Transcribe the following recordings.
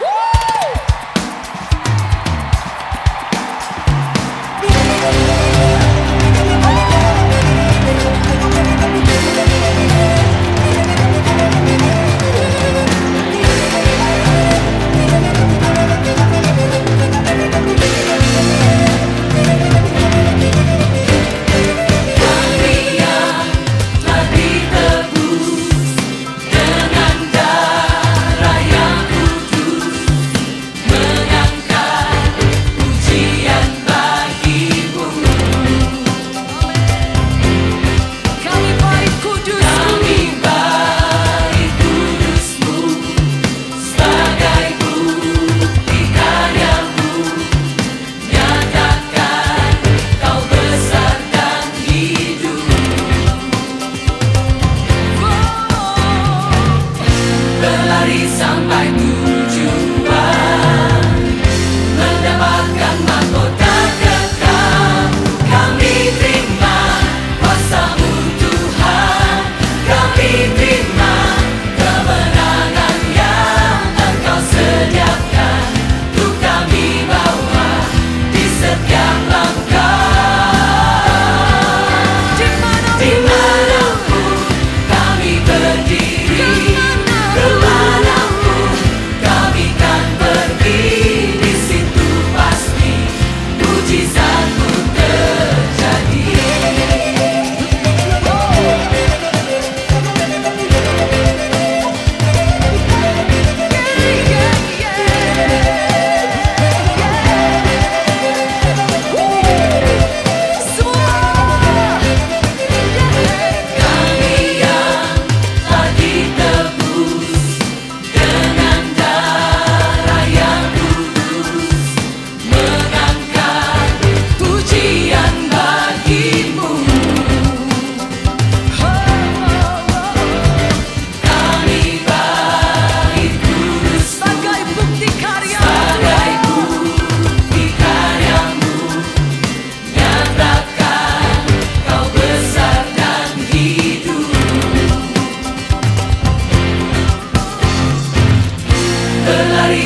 Kami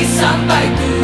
sampai tujuan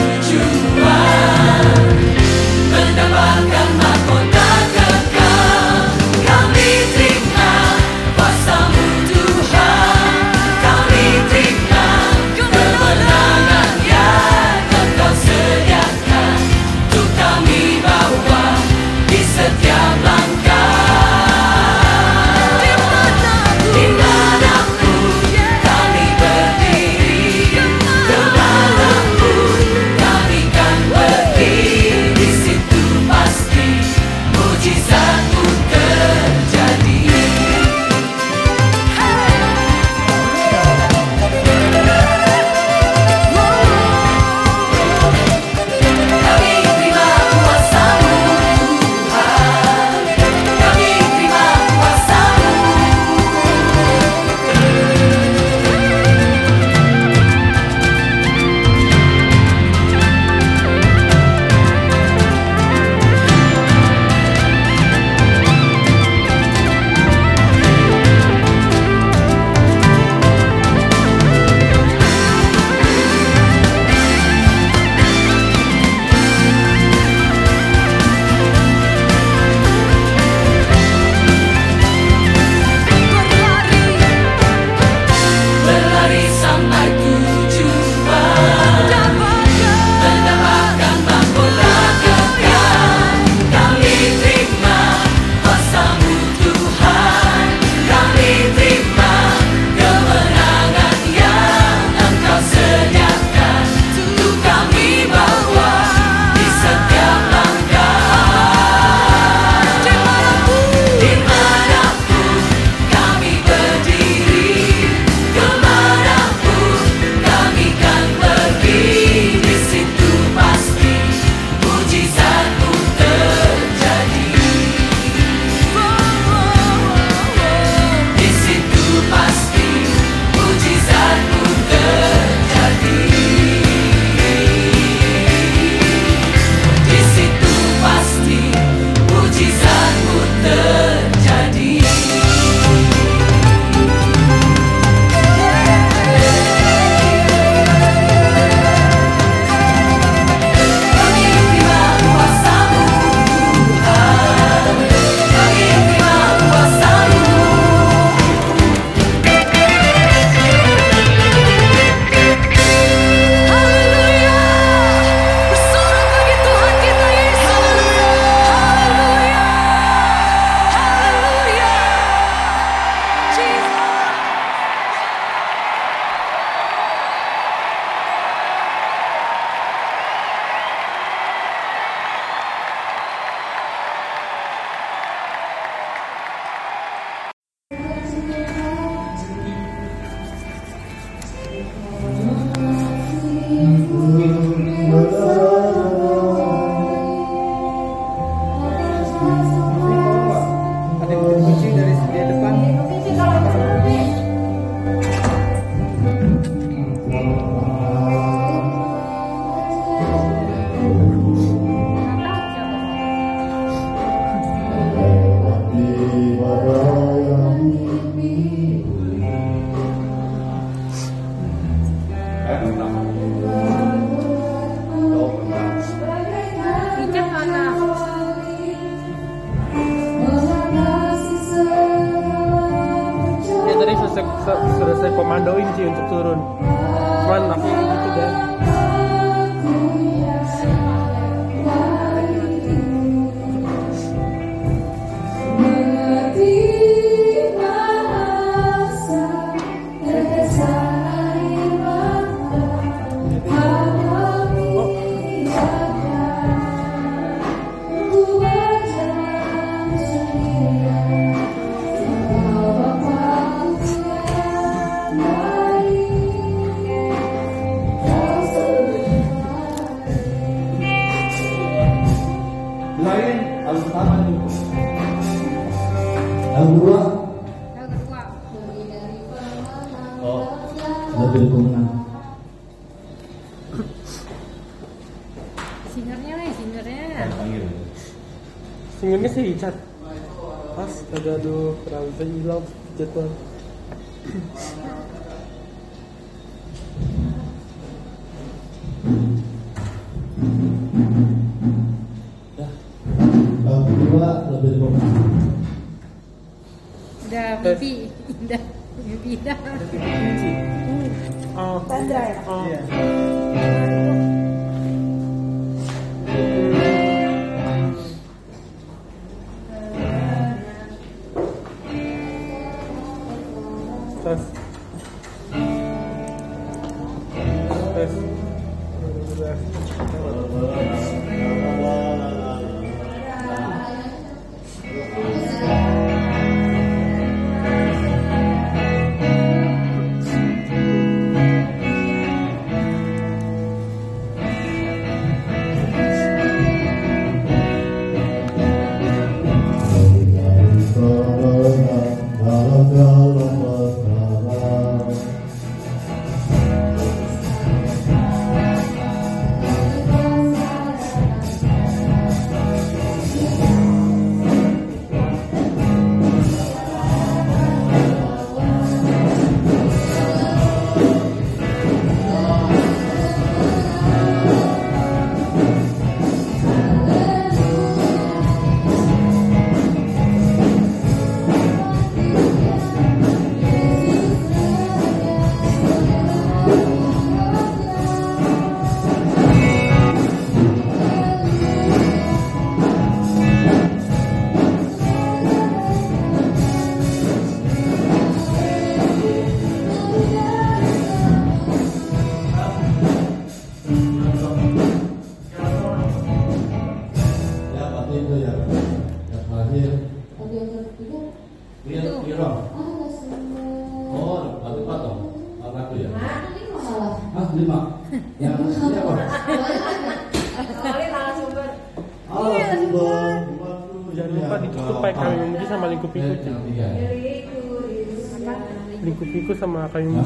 liku-piku iya. sama kayu nah,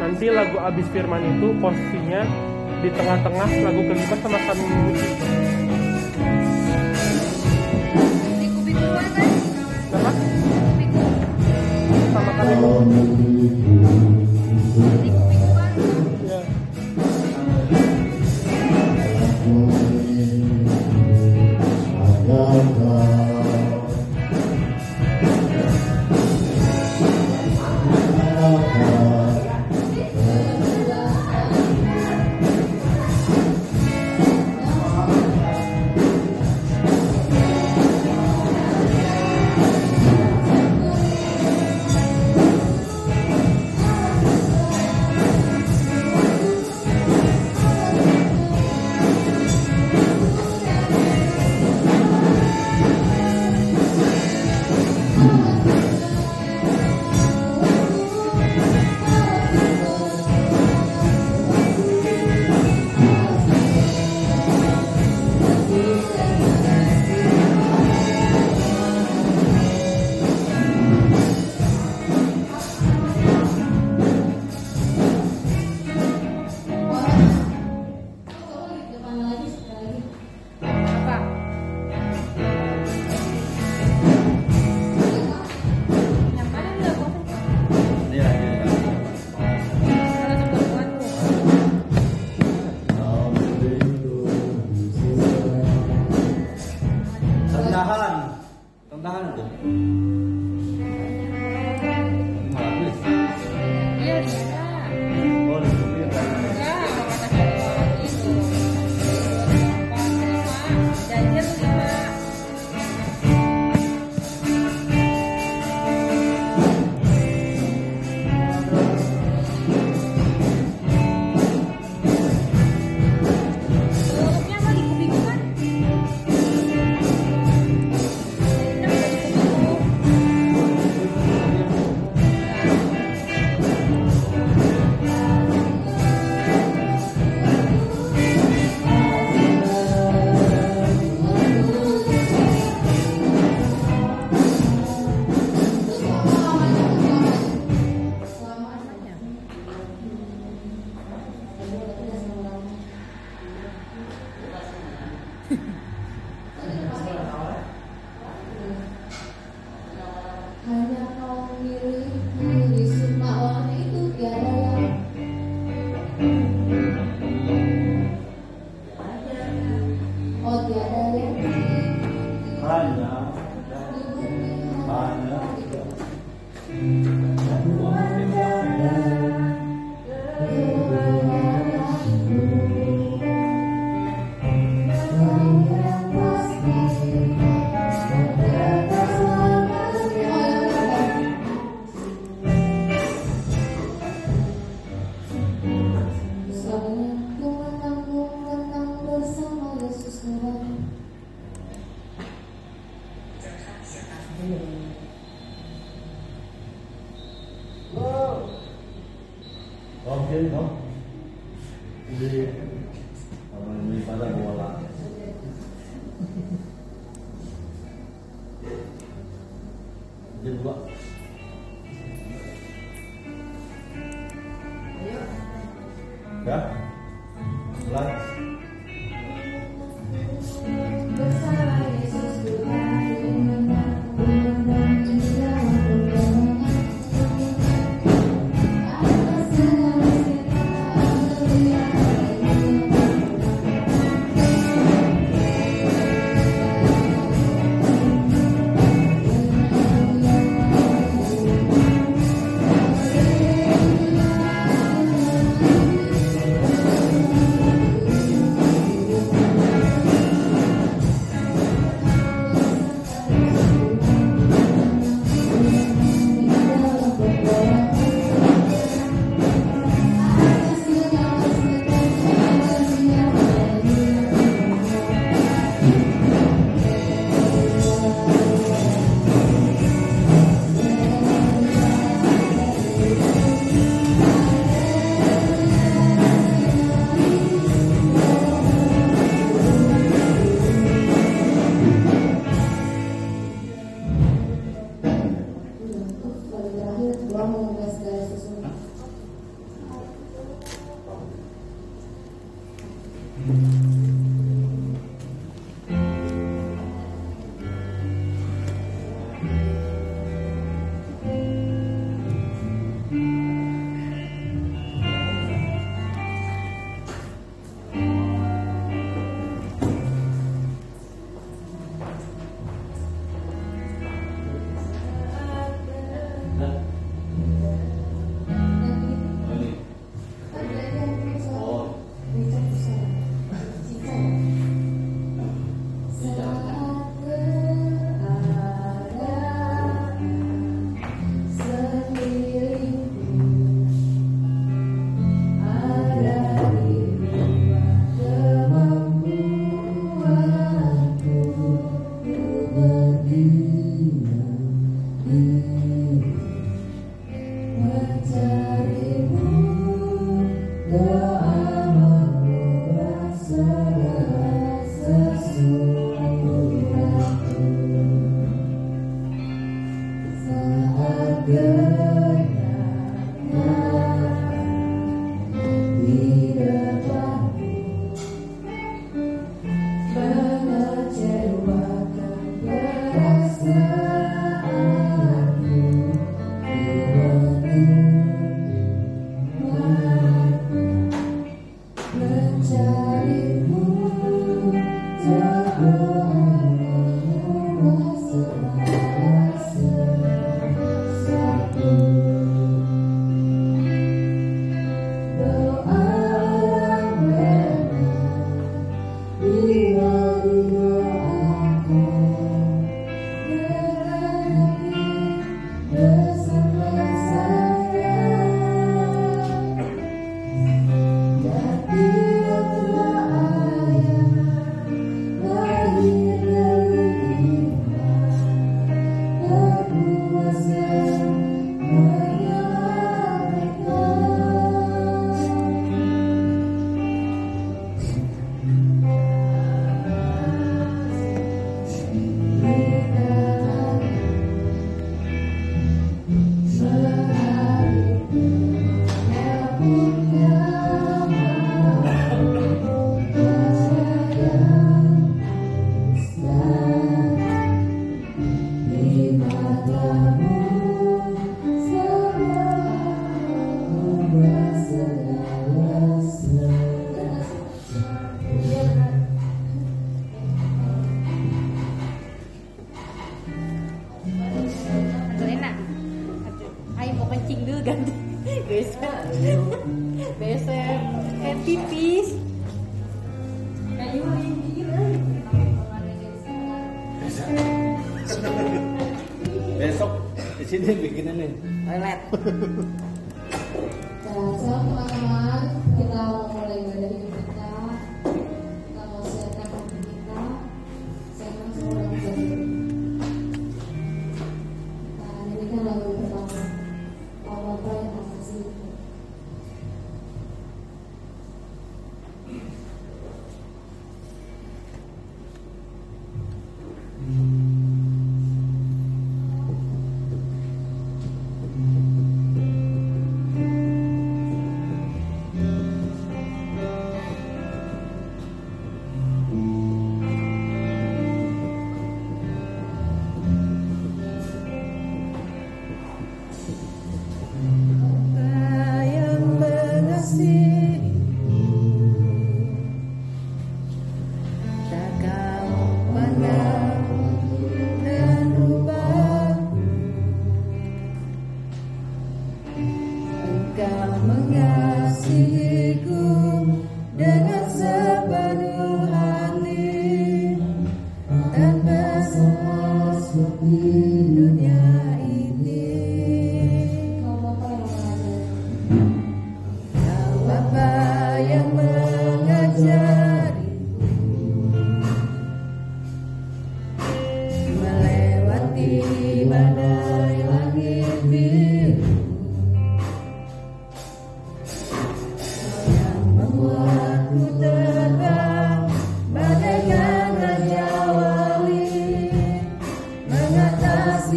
nanti lagu abis firman itu posisinya di tengah-tengah lagu kelima sama kami musik Amen.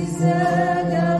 güzel.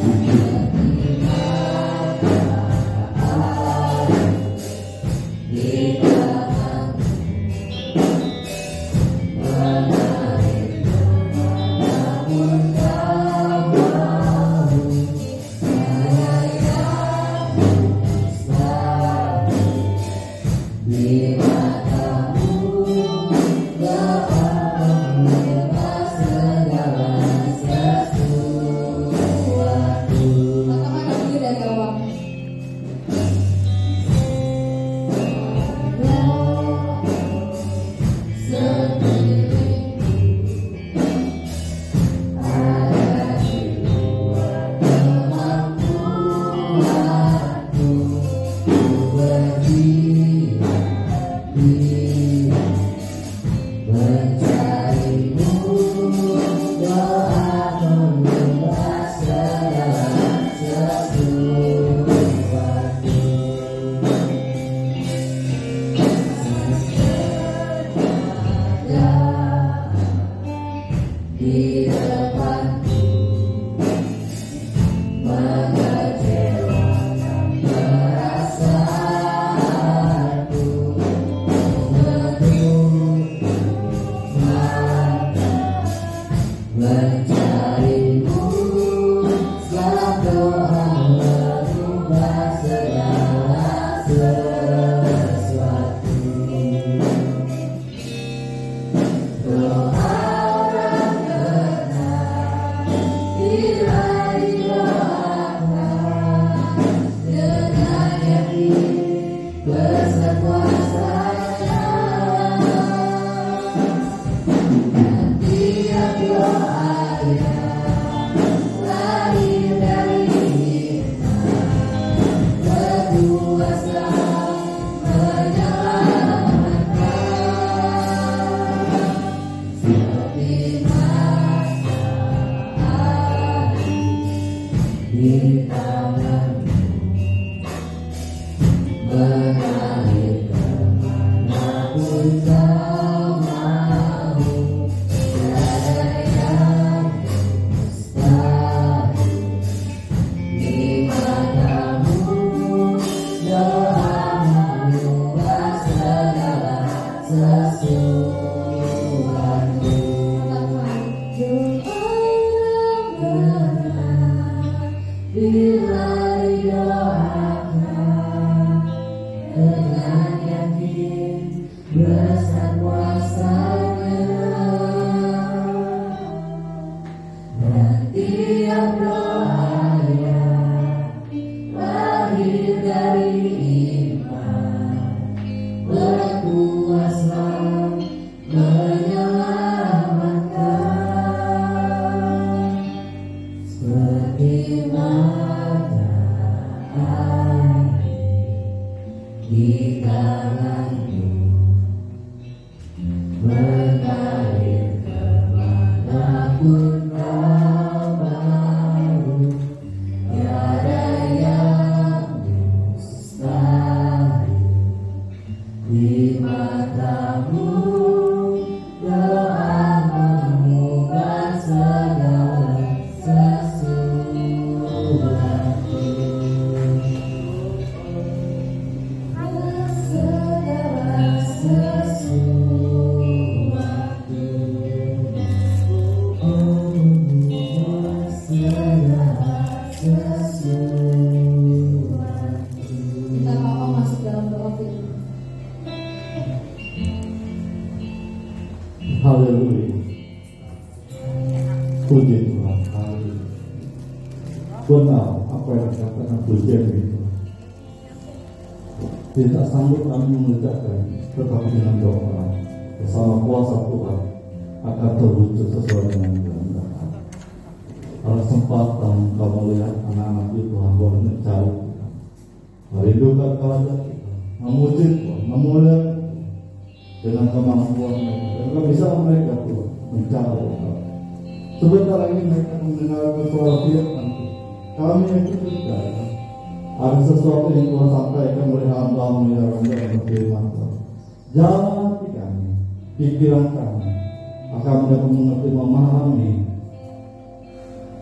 Pertama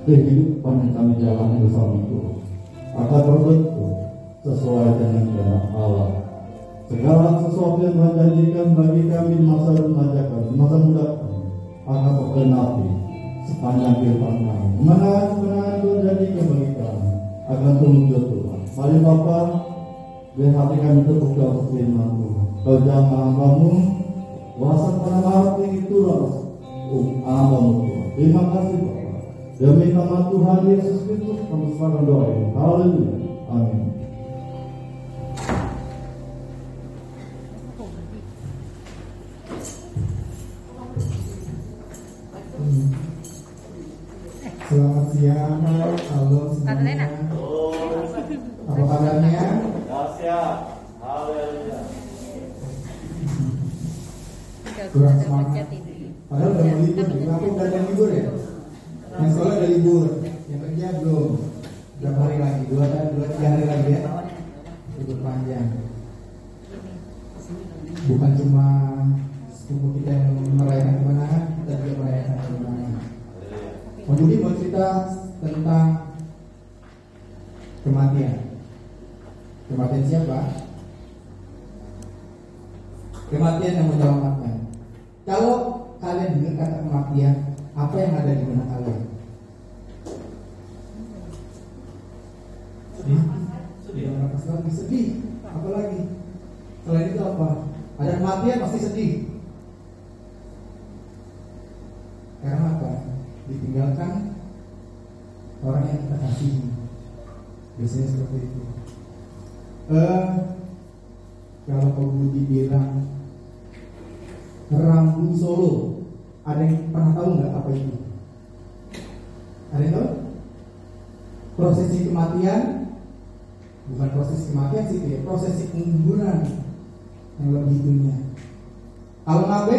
kehidupan yang kami jalani bersama itu akan terbentuk sesuai dengan kehendak Allah. Segala sesuatu yang Tuhan janjikan bagi kami di masa mengajarkan, di masa mendatang akan tergenapi sepanjang kehidupan kami. Kemenangan-kemenangan Tuhan janjikan bagi kami akan terwujud Tuhan. Mari Bapa, biar hati kami terbuka untuk firman Tuhan. Kau jangan hambamu, kuasa pada hati itulah um, hambamu Tuhan. Terima kasih Bapak. Demi nama Tuhan Yesus Kristus kami serahkan doa ini. Haleluya. Amin. Selamat siang, halo semuanya. Apa kabarnya? Kurang semangat. Padahal udah mau libur, juga aku udah ada libur ya. Yang sekolah udah libur, yang kerja belum. Berapa hari lagi? Dua, dua tiga hari lagi ya. Libur panjang. Bukan cuma sepupu kita yang merayakan kemenangan, kita juga merayakan kemenangan. Om Budi mau cerita tentang kematian. Kematian siapa? Kematian yang menyelamatkan. Kalau kalian dengar kata kematian, apa yang ada di benak kalian? Sedih. Sedih. Nafas lagi sedih. Apa lagi? Selain itu apa? Ada kematian pasti sedih. Karena apa? Ditinggalkan orang yang kita kasihi. Biasanya seperti itu. Eh, kalau Pak Budi bilang Rambu Solo, ada yang pernah tahu nggak apa itu? Ada yang tahu? Prosesi kematian, bukan prosesi kematian sih, ya, prosesi penguburan yang lebih itunya. Kalau ngabe,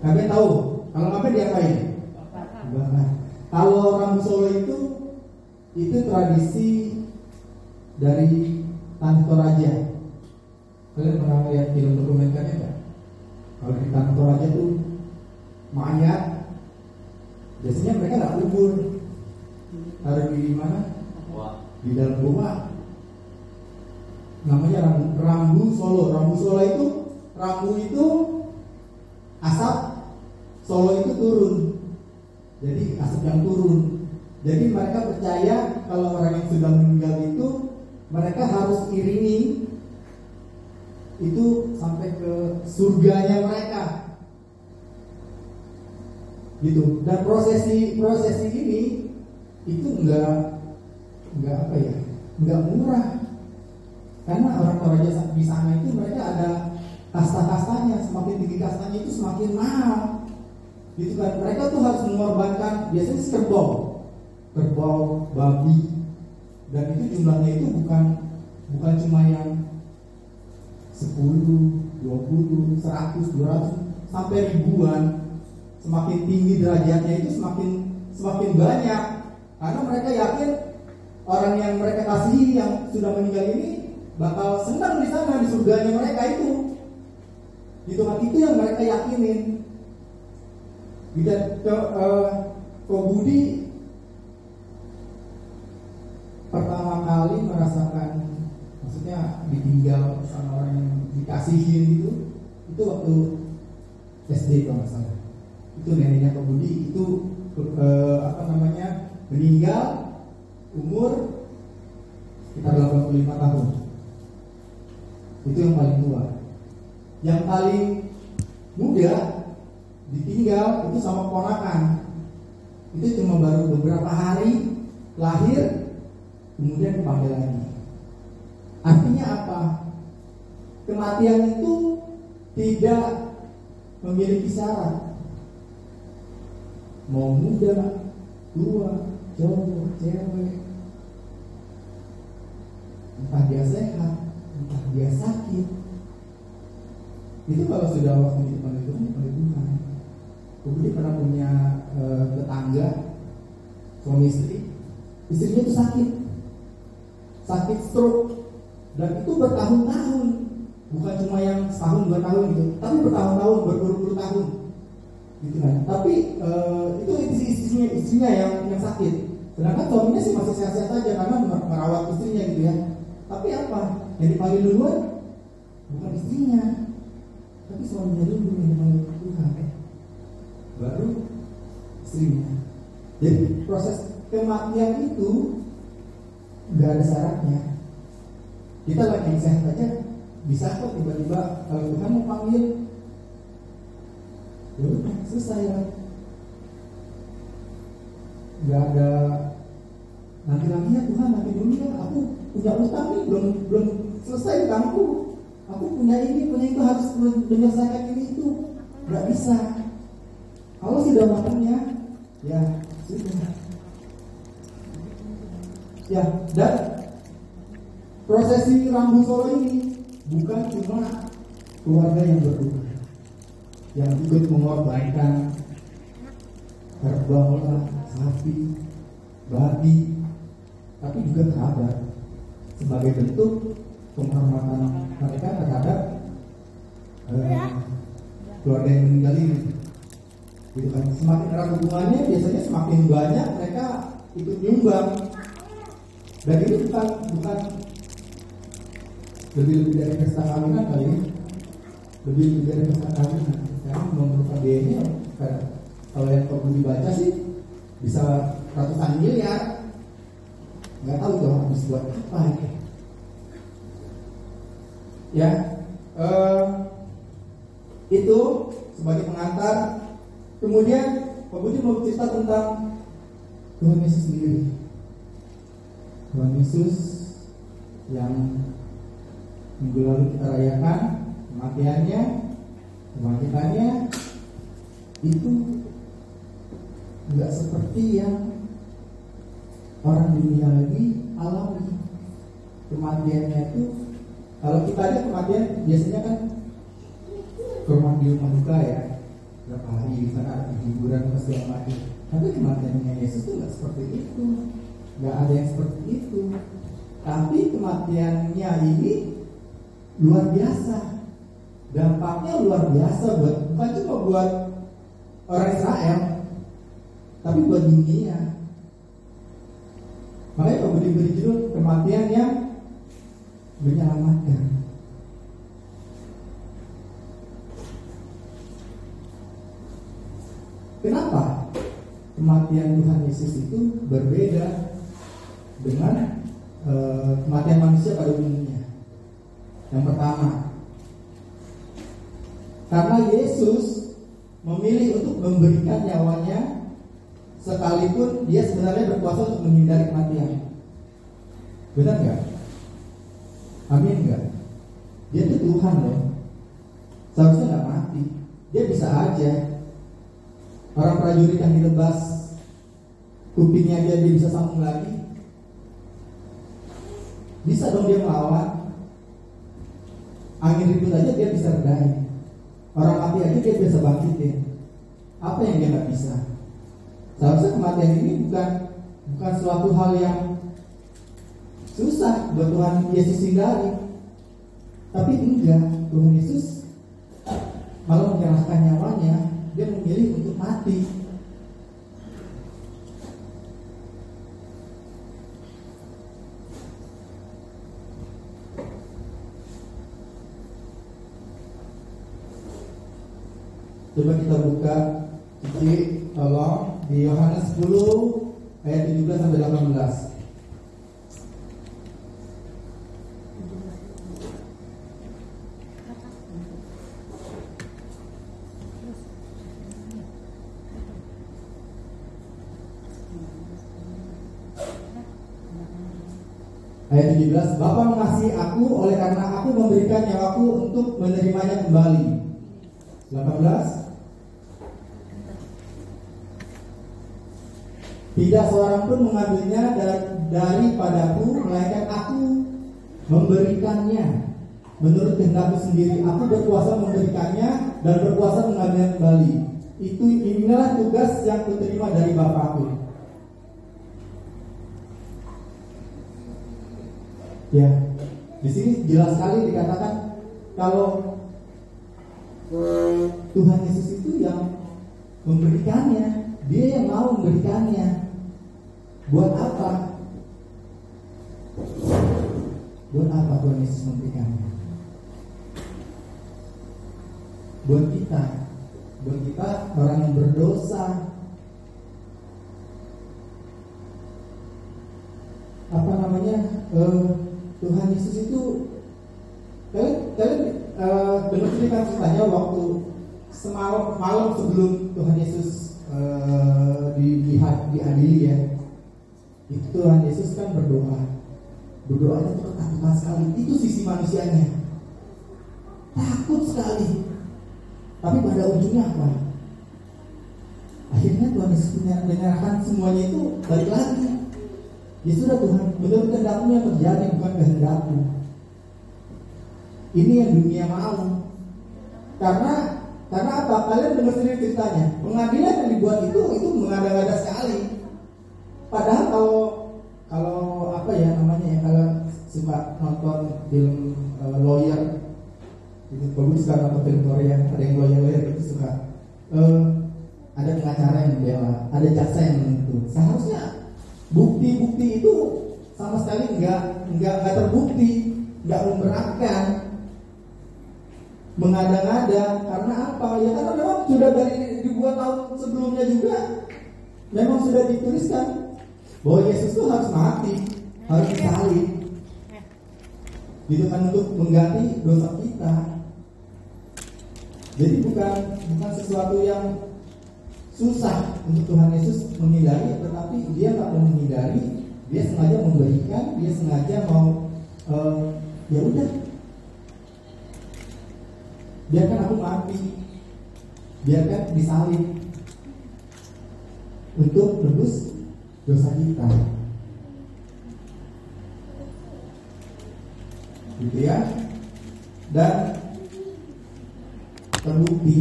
ngabe tahu. Kalau ngabe diapain? Dibakar. Kalau Rambu Solo itu, itu tradisi dari Tanah Toraja. Kalian pernah lihat film dokumenternya nggak? Kalau di Tanah Toraja tuh mayat, biasanya mereka nggak kubur, taruh di mana? Di dalam rumah. Namanya ram- rambu solo. Rambu solo itu, rambu itu asap, solo itu turun. Jadi asap yang turun. Jadi mereka percaya kalau orang yang sudah meninggal itu mereka harus iringi itu sampai ke surganya mereka gitu. Dan prosesi prosesi ini itu enggak enggak apa ya enggak murah. Karena orang Toraja di sana itu mereka ada kasta-kastanya semakin tinggi kastanya itu semakin mahal. Gitu kan. Mereka tuh harus mengorbankan biasanya kerbau. Kerbau babi. Dan itu jumlahnya itu bukan bukan cuma yang 10, 20, 100, 200 sampai ribuan semakin tinggi derajatnya itu semakin semakin banyak. Karena mereka yakin orang yang mereka kasihi yang sudah meninggal ini bakal senang di sana di surganya mereka itu. Gitu kan itu yang mereka yakinin. Tidak ke uh, Budi pertama kali merasakan maksudnya ditinggal sama orang yang dikasihin gitu itu waktu SD kalau nggak salah itu neneknya Pak Budi itu eh, apa namanya meninggal umur sekitar 85 tahun. Itu yang paling tua. Yang paling muda ditinggal itu sama ponakan. Itu cuma baru beberapa hari lahir kemudian dipanggil lagi. Artinya apa? Kematian itu tidak memiliki syarat mau muda tua cowok cewek. Entah dia sehat entah dia sakit. Itu kalau sudah waktu di depan itu perlindungan kemudian pernah punya eh, tetangga suami istri istrinya itu sakit. Sakit stroke. Dan itu bertahun-tahun. Bukan cuma yang setahun dua tahun gitu tapi bertahun-tahun berpuluh-puluh tahun. Gitu kan. Tapi istri istrinya yang yang sakit. Sedangkan suaminya sih masih sehat-sehat aja karena mer- merawat istrinya gitu ya. Tapi apa? Yang dipanggil duluan? Bukan istrinya. Tapi suaminya dulu yang dipanggil Tuhan. Baru istrinya. Jadi proses kematian itu nggak ada syaratnya. Kita lagi sehat aja bisa kok tiba-tiba kalau Tuhan mau panggil ya udah selesai lah nggak ada. Nanti lagi ya Tuhan nanti dulu ya. Aku punya utang nih belum belum selesai utangku aku punya ini punya itu harus men- menyelesaikan ini itu. Nggak bisa. Kalau sudah waktunya ya sudah. Ya dan prosesi rambu solo ini bukan cuma keluarga yang berduka yang ikut mengorbankan kerbau lah, sapi, babi, tapi juga kerabat sebagai bentuk penghormatan mereka terhadap eh, keluarga yang meninggal ini. Gitu kan. Semakin erat hubungannya, biasanya semakin banyak mereka ikut nyumbang. Dan ini bukan bukan lebih lebih dari pesta kawinan kali ini lebih lebih dari pesta kawinan karena memerlukan biayanya kalau yang perlu dibaca sih bisa ratusan miliar. Nggak tahu tuh habis buat apa ya ya eh, itu sebagai pengantar. Kemudian Pak Budi mau cerita tentang Tuhan Yesus sendiri. Tuhan Yesus yang minggu lalu kita rayakan kematiannya, kebangkitannya itu nggak seperti yang orang dunia lagi alami. Kematiannya itu kalau kita lihat kematian biasanya kan ke rumah di rumah ya. Berapa hari di sana hiburan segala macam. Tapi kematiannya Yesus itu nggak seperti itu. Nggak ada yang seperti itu. Tapi kematiannya ini luar biasa. Dampaknya luar biasa buat bukan cuma buat orang Israel buat dunia makanya Pak Budi beri judul kematian yang menyelamatkan. Kenapa kematian Tuhan Yesus itu berbeda dengan eh, kematian manusia pada umumnya? Yang pertama, karena Yesus memilih untuk memberikan nyawanya sekalipun dia sebenarnya berkuasa untuk menghindari kematian. Benar nggak? Amin nggak? Dia itu Tuhan loh. Seharusnya nggak mati. Dia bisa aja. Orang prajurit yang ditebas kupingnya dia, dia bisa sambung lagi. Bisa dong dia melawan angin ribut aja dia bisa redain orang mati aja dia bisa bangkitin apa yang dia nggak bisa seharusnya kematian ini bukan bukan suatu hal yang susah buat Tuhan Yesus hindari. Tapi enggak Tuhan Yesus malah menyerahkan nyawanya dia memilih untuk mati. Coba kita buka Cici, tolong di Yohanes 10 ayat 17 sampai 18. Ayat 17, Bapa mengasihi aku oleh karena aku memberikan nyawaku untuk menerimanya kembali. 18 Tidak seorang pun mengambilnya da- daripadaku Melainkan aku memberikannya Menurut kehendakku sendiri Aku berkuasa memberikannya Dan berkuasa mengambilnya kembali Itu inilah tugas yang kuterima dari Bapakku Ya, di sini jelas sekali dikatakan kalau Tuhan Yesus itu yang memberikannya. Dia yang mau memberikannya. Buat apa? Buat apa Tuhan Yesus memberikannya? Buat kita, buat kita orang yang berdosa. Apa namanya? eh, Tuhan Yesus itu kalian kalian eh, dengar cerita ceritanya waktu semalam malam sebelum Tuhan Yesus eh, dilihat diadili ya itu Tuhan Yesus kan berdoa. Berdoanya itu ketakutan sekali. Itu sisi manusianya. Takut sekali. Tapi pada ujungnya apa? Akhirnya Tuhan Yesus menyerahkan semuanya itu balik lagi. Ya sudah Tuhan menurut kehendakmu yang terjadi bukan kehendakmu ini yang dunia mau. Karena karena apa? Kalian dengar sendiri ceritanya. Pengadilan yang dibuat itu itu mengada-ngada sekali padahal kalau kalau apa ya namanya ya kalau suka nonton film eh, lawyer itu bagus kan nonton film Korea ada yang lawyer lawyer itu suka. Eh, ada pengacara yang membela ada jaksa yang menuntut seharusnya bukti-bukti itu sama sekali nggak nggak nggak terbukti nggak memberatkan mengada-ngada karena apa? Ya karena memang sudah dari ribuan tahun sebelumnya juga memang sudah dituliskan bahwa Yesus itu harus mati harus disalib. Gitu kan untuk mengganti dosa kita. Jadi bukan bukan sesuatu yang susah untuk Tuhan Yesus menghindari tetapi dia nggak mau menghindari. Dia sengaja memberikan dia sengaja mau eh, ya udah. Biarkan aku mati. Biarkan disalib. Untuk tebus dosa kita. Gitu ya. Dan terbukti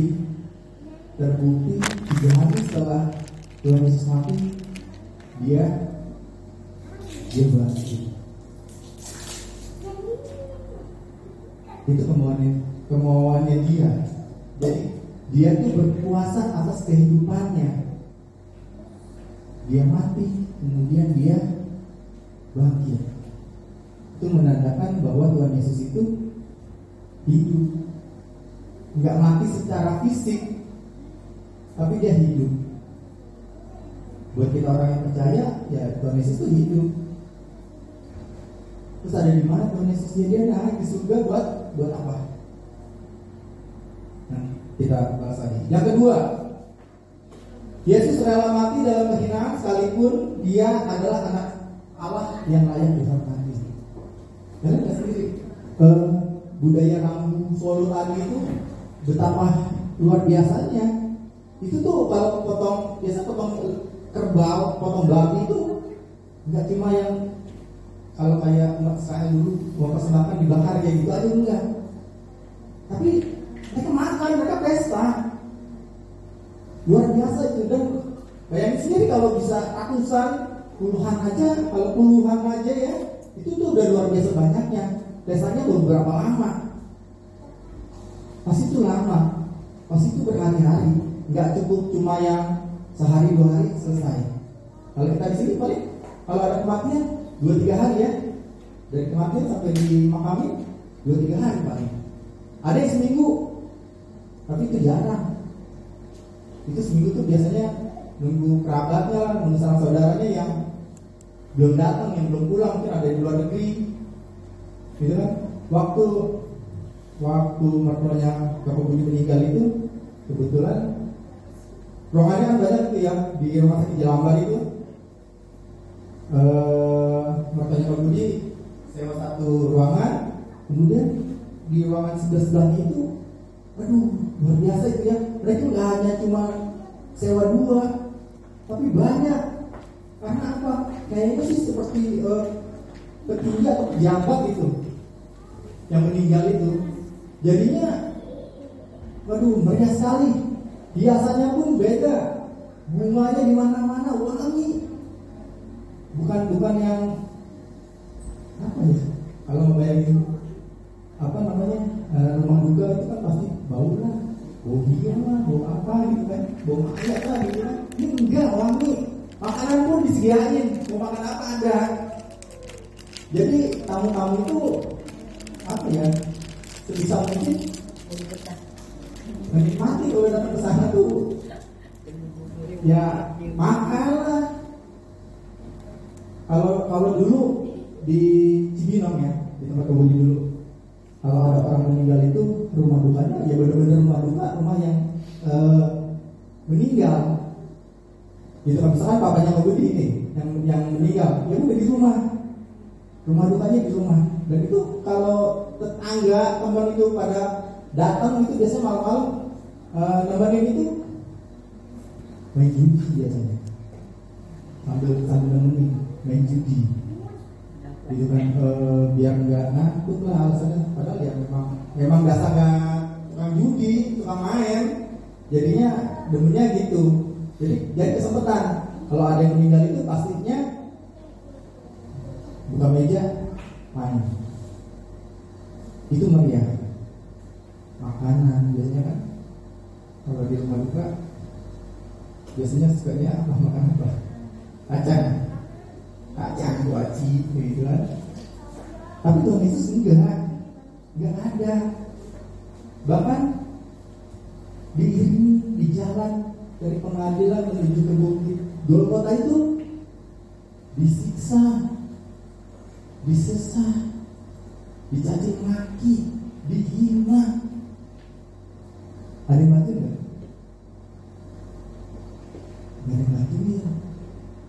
terbukti tiga hari setelah Tuhan Yesus mati dia dia bangkit itu kemauannya kemauannya dia. Jadi dia itu berkuasa atas kehidupannya dia mati kemudian dia bangkit. Itu menandakan bahwa Tuhan Yesus itu hidup. Nggak mati secara fisik tapi dia hidup. Buat kita orang yang percaya ya Tuhan Yesus itu hidup. Terus ada di mana Tuhan Yesus? Dia dia naik di surga buat buat apa? Nah kita bahas lagi. Yang kedua Yesus rela mati dalam kehinaan sekalipun dia adalah anak Allah yang layak dihormati kalian nggak sendiri eh, budaya Rambu Solo tadi itu betapa luar biasanya. Itu tuh kalau potong biasa potong kerbau potong babi itu nggak cuma yang kalau kayak umat saya dulu mau persembahkan dibakar kayak gitu aja enggak. Tapi mereka makan mereka pesta luar biasa itu. Dan bayangin sendiri kalau bisa ratusan puluhan aja kalau puluhan aja ya itu tuh udah luar biasa banyaknya. Pestanya beberapa lama. Pasti itu lama. Pasti itu berhari-hari. Nggak cukup cuma yang sehari dua hari selesai. Kalau kita di sini paling kalau ada kematian dua tiga hari ya. Dari kematian sampai di makamin dua tiga hari paling. Ada yang seminggu tapi itu jarang itu seminggu tuh biasanya nunggu kerabatnya nunggu sanak saudaranya yang belum datang yang belum pulang mungkin ada di luar negeri. Gitu kan? Waktu waktu mertuanya Bapak Budi meninggal itu kebetulan ruangannya kan banyak tuh ya di rumah sakit Jelambar itu. Eh mertuanya Pak Budi sewa satu ruangan kemudian di ruangan sebelah sebelahnya itu aduh luar biasa itu ya. Mereka nggak hanya cuma sewa dua tapi banyak. Karena apa? Kayaknya sih seperti eh, petinggi atau pejabat itu yang meninggal itu. Jadinya waduh meriah sekali. Hiasannya pun beda. Bunganya di mana-mana wangi. Bukan bukan yang apa ya? Kalau membayangin apa namanya eh, rumah duka itu kan pasti bau lah bau dia lah, bau apa gitu kan, bau mayat lah gitu kan. Ini enggak wangi, makanan pun disediain, mau makan apa ada. Jadi tamu-tamu itu apa ya, sebisa mungkin menikmati kalau datang ke sana tuh ya makan lah. Kalau kalau dulu di Cibinong ya, di tempat kebun dulu, kalau ada orang meninggal itu rumah dukanya ya benar-benar rumah duka, rumah yang eh, meninggal. Gitu kan misalkan papanya Ngebudi ini yang yang meninggal, ya udah di rumah. Rumah dukanya di rumah. Dan itu kalau tetangga teman itu pada datang itu biasanya malam-malam eh, nemenin itu main judi biasanya sambil sambil nemenin main judi gitu kan eh, biar nggak ngantuk lah alasannya. Padahal ya memang memang dasarnya tukang judi tukang main. Jadinya demennya gitu. Jadi jadi kesempatan. Kalau ada yang meninggal itu pastinya buka meja main. Itu meriah. Makanan biasanya kan. Kalau di rumah duka biasanya sukanya apa? Makan apa? Kacang kacang wajib gitu kan. Tapi Tuhan Yesus enggak enggak ada. Bahkan diiringi di jalan dari pengadilan menuju ke bukit. Golgota itu disiksa disesah dicaci maki dihina. Ada yang bantu nggak? Nggak ada yang bantuin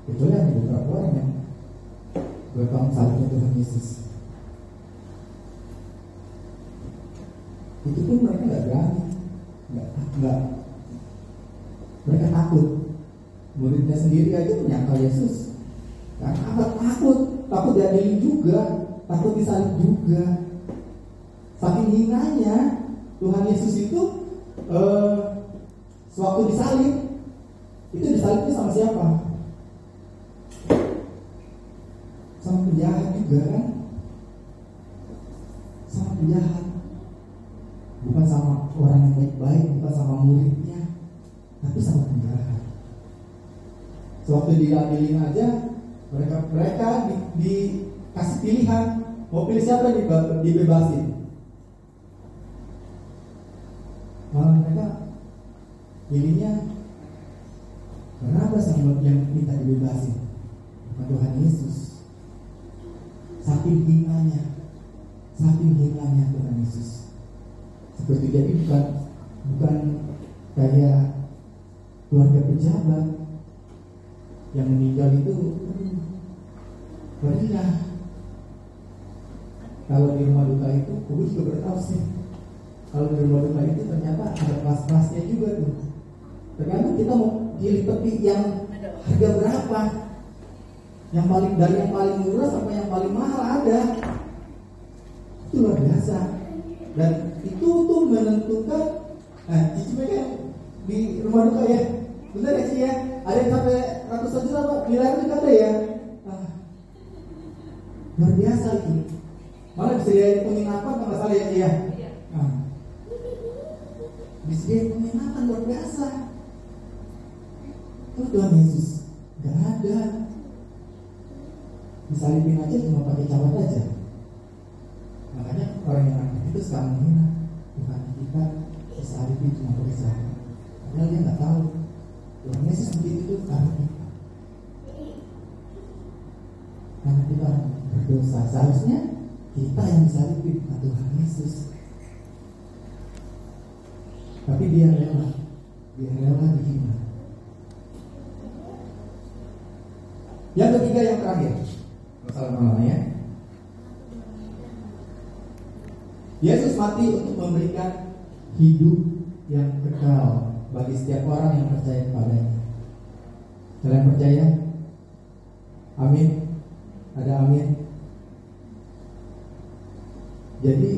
Kecuali ada beberapa orang yang Bertanggung salibnya Tuhan Yesus. Itu pun mereka nggak berani. Nggak, nggak. Mereka takut. Muridnya sendiri aja menyangkal Yesus. Karena apa? Takut. Takut diadilin juga. Takut disalib juga. Saking hinanya Tuhan Yesus itu eh, Sewaktu disalib Itu disalibnya sama siapa? Sama penjahat juga kan? Sama penjahat. Bukan sama orang yang baik-baik Bukan sama muridnya Tapi sama penjahat. Sewaktu diadilin aja mereka mereka di, dikasih pilihan. Mau pilih siapa dibebasin? Malah mereka pilihnya kenapa sama yang minta dibebasin? Tuhan Yesus saking hinanya saking hinanya Tuhan Yesus. Seperti jadi bukan bukan kayak keluarga pejabat yang meninggal itu meriah kalau di rumah duka itu gue juga sih. Kalau di rumah duka itu ternyata ada kelas-kelasnya juga tuh. Tergantung kita mau pilih peti yang harga berapa yang paling dari yang paling murah sampai yang paling mahal ada. Itu luar biasa. Dan itu tuh menentukan nah cici mereka di rumah duka ya. Benar ya sih ya? Ada yang sampai ratusan juta pak? Miliar juga ada ya? Ah, luar biasa itu malah disediain penginapan kalau nggak salah ya ya? Ah. disediain penginapan luar biasa. Itu Tuhan Yesus nggak ada disalibin aja cuma pakai cawat aja. Makanya orang yang nakal itu suka menghina Tuhan kita disalibin cuma pakai cawat. Padahal dia nggak tahu. Tuhan Yesus begitu itu karena kita karena kita berdosa. Seharusnya kita yang disalibin bukan Tuhan Yesus. Tapi dia rela. Dia rela dihina. Yang ketiga yang terakhir masalah malamnya Yesus mati untuk memberikan hidup yang kekal bagi setiap orang yang percaya kepadanya. Kalian percaya? Amin. Ada amin. Jadi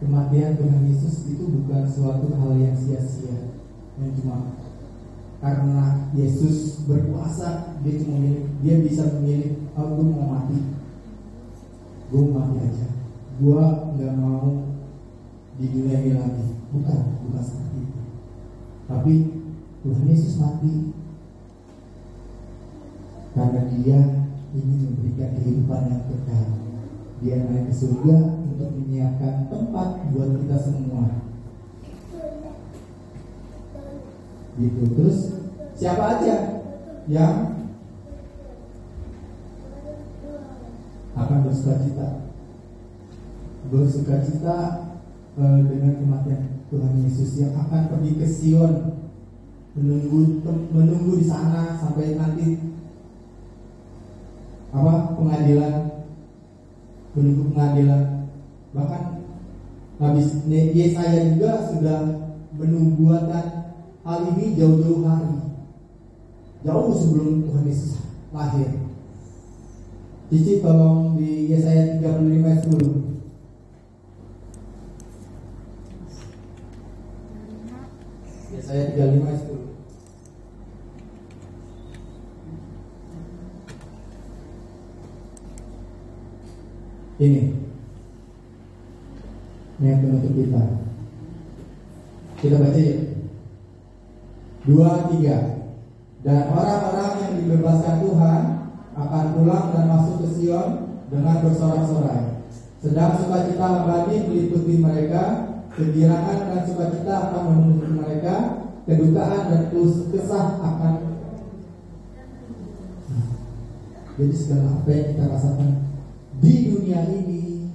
kematian Tuhan Yesus itu bukan suatu hal yang sia-sia, yang cuma karena Yesus berkuasa dia cuma memilih, dia bisa memilih, oh gue mau mati, gue mati aja, gue nggak mau ini lagi, bukan, bukan seperti itu. Tapi Tuhan Yesus mati karena dia ingin memberikan kehidupan yang kekal. Dia naik ke surga untuk menyiapkan tempat buat kita semua. Gitu. Terus siapa aja yang akan bersuka cita? Bersuka cita eh, dengan kematian Tuhan Yesus yang akan pergi ke Sion menunggu menunggu di sana sampai nanti apa pengadilan menunggu pengadilan bahkan Nabi Yesaya juga sudah menubuatkan hal ini jauh-jauh hari jauh sebelum Tuhan Yesus lahir. Cici tolong di Yesaya 35 ayat 10 Yesaya 35 ayat 10 Ini. Yang penutup kita. Kita baca yuk Dua, tiga Dan orang-orang yang dibebaskan Tuhan Akan pulang dan masuk ke Sion Dengan bersorak-sorai. Sedang sukacita abadi meliputi mereka Kegirangan dan sukacita akan memenuhi mereka Kedukaan dan kesah akan Jadi segala apa yang kita rasakan di dunia ini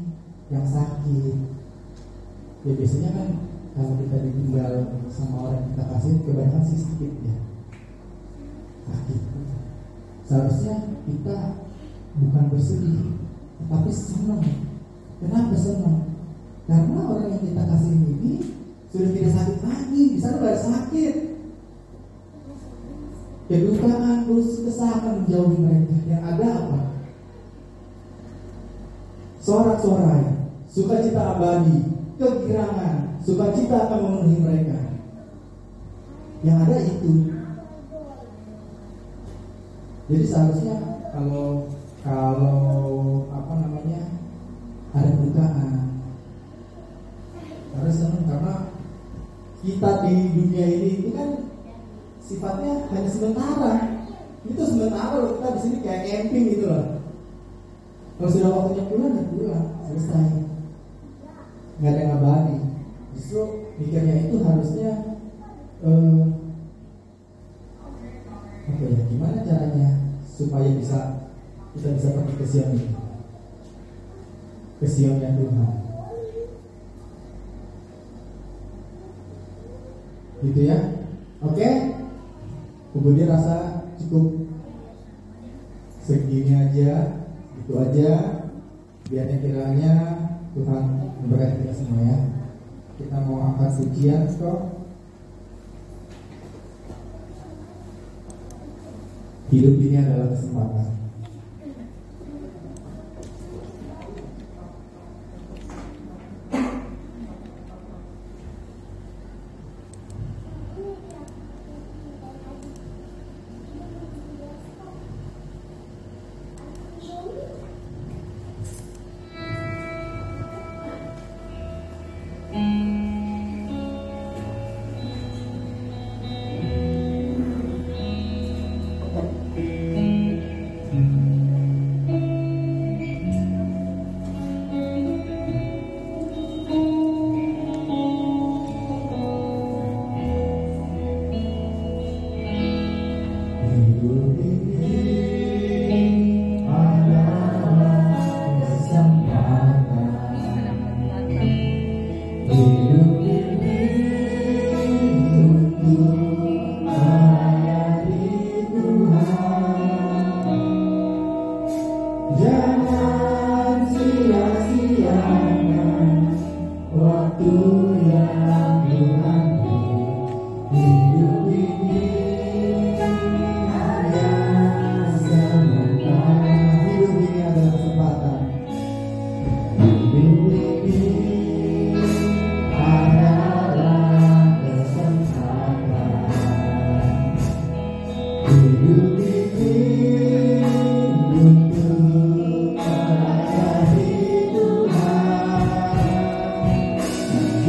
yang sakit ya biasanya kan kalau kita ditinggal sama orang yang kita kasih kebanyakan sih sakit ya seharusnya kita bukan bersedih tetapi senang. Kenapa senang? Karena orang yang kita kasih ini sudah tidak sakit lagi. Di sana baru sakit. Kedukaan terus kesahan menjauhi mereka. Yang ada apa? Sorak-sorai, sukacita abadi, kegirangan, sukacita akan memenuhi mereka. Yang ada itu. Jadi seharusnya kalau kalau apa namanya ada kedukaan harus senang karena kita di dunia ini itu kan sifatnya hanya sementara. Itu sementara loh kita di sini kayak camping gitu loh. Kalau sudah waktunya pulang ya pulang, selesai. Nggak ada yang abadi. Justru mikirnya itu harusnya eh, kita bisa pergi ke Sion ini? Ke Sionnya Tuhan. Gitu ya. Oke? Kemudian rasa cukup segini aja itu aja biar kiranya Tuhan memberkati kita semua ya kita mau angkat pujian kok hidup ini adalah kesempatan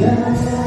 Yeah.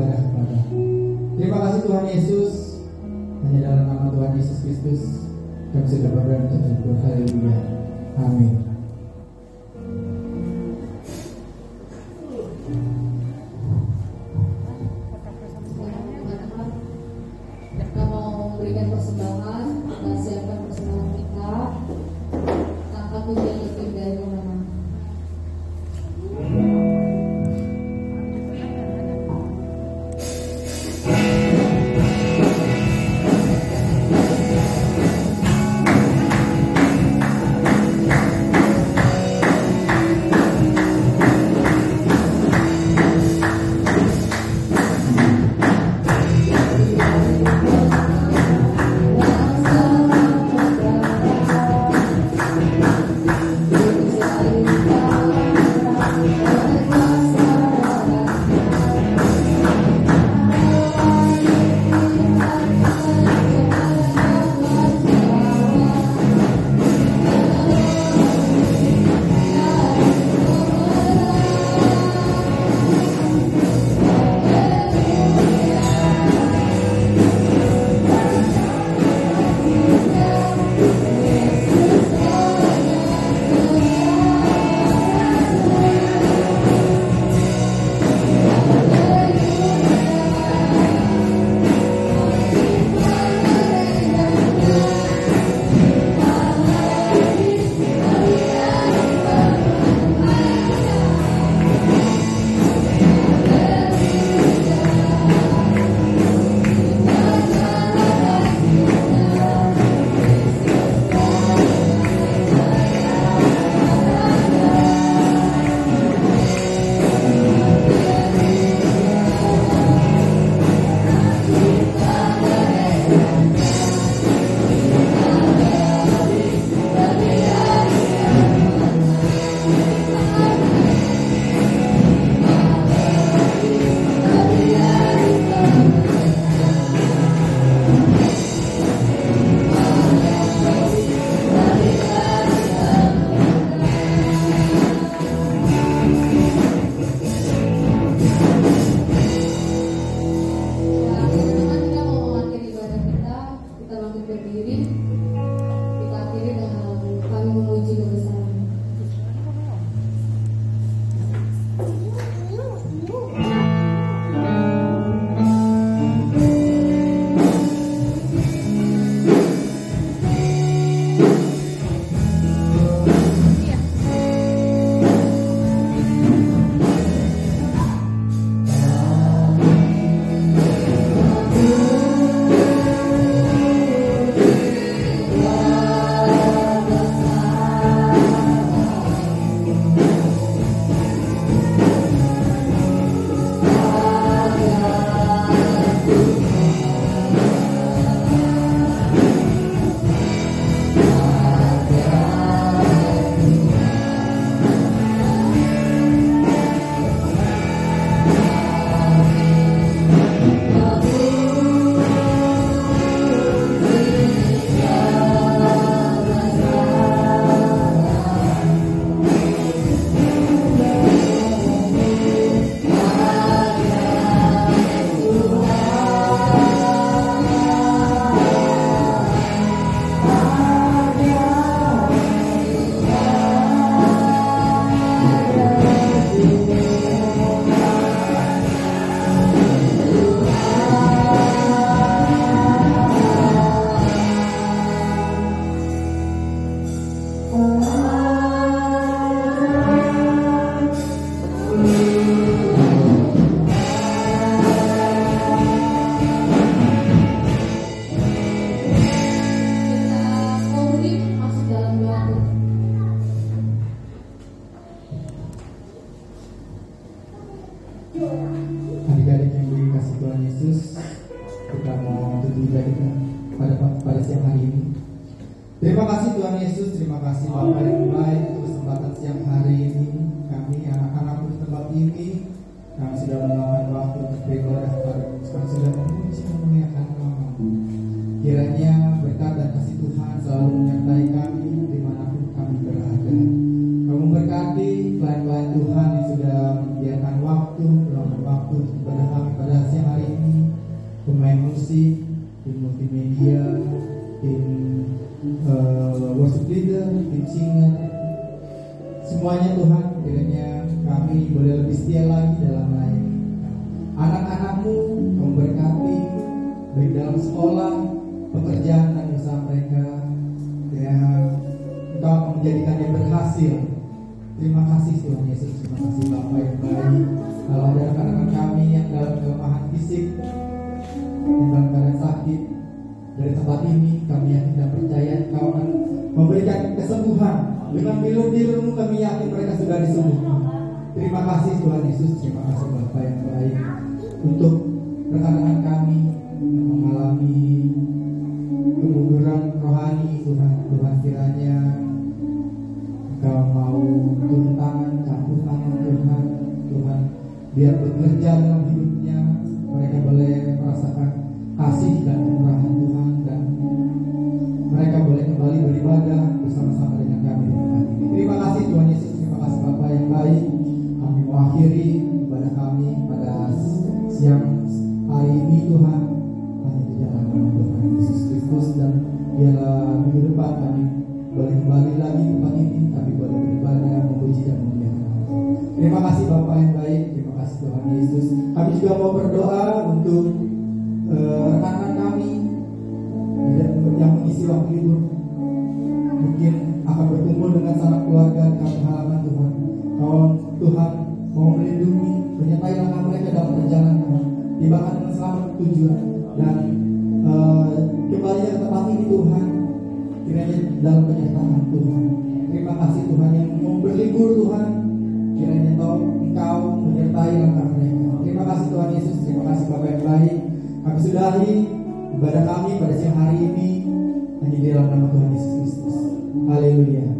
beribadah kepada Terima kasih Tuhan Yesus. Hanya dalam nama Tuhan Yesus Kristus kami sudah berdoa dan bersyukur. Amin. Klien-klien Tuhan yang sudah menyediakan waktu, meluangkan waktu ibadah kami pada siang hari ini. Pemain musik, tim multimedia, tim eh, worship leader, tim singer, semuanya Tuhan kiranya kami boleh lebih setia lagi dalam melayani. Anak-anakmu kamu berkati baik dalam sekolah pekerjaan dan usaha mereka. Ya engkau menjadikannya berhasil terima kasih Tuhan Yesus. Terima kasih Bapak yang baik. Kalau ada rekan-rekan kami yang dalam kelemahan fisik yang dalam keadaan sakit. Dari tempat ini kami yakin dan percaya Engkau akan memberikan kesembuhan. Dengan bilur-bilurmu kami yakin mereka sudah disembuhkan. Terima kasih Tuhan Yesus. Terima kasih Bapak yang baik. Untuk rekan-rekan campur tangan Tuhan Tuhan biar bekerja dalam hidupnya mereka boleh merasakan kasih dan kemurahan Tuhan dan mereka boleh kembali beribadah bersama-sama dengan kami. Terima kasih Tuhan Yesus, terima kasih Bapak yang baik. Kami mengakhiri ibadah kami pada siang hari ini Tuhan juga mau berdoa untuk eh, rekan-rekan kami yang yang mengisi waktu libur. Mungkin akan berkumpul dengan sanak keluarga di kampung halaman Tuhan. Kalau Tuhan mau melindungi, menyertai langkah mereka dalam perjalanan Tuhan, tibakan dengan selamat tujuan. Dan pada siang hari ini hanya dalam nama Tuhan Yesus Kristus. Haleluya.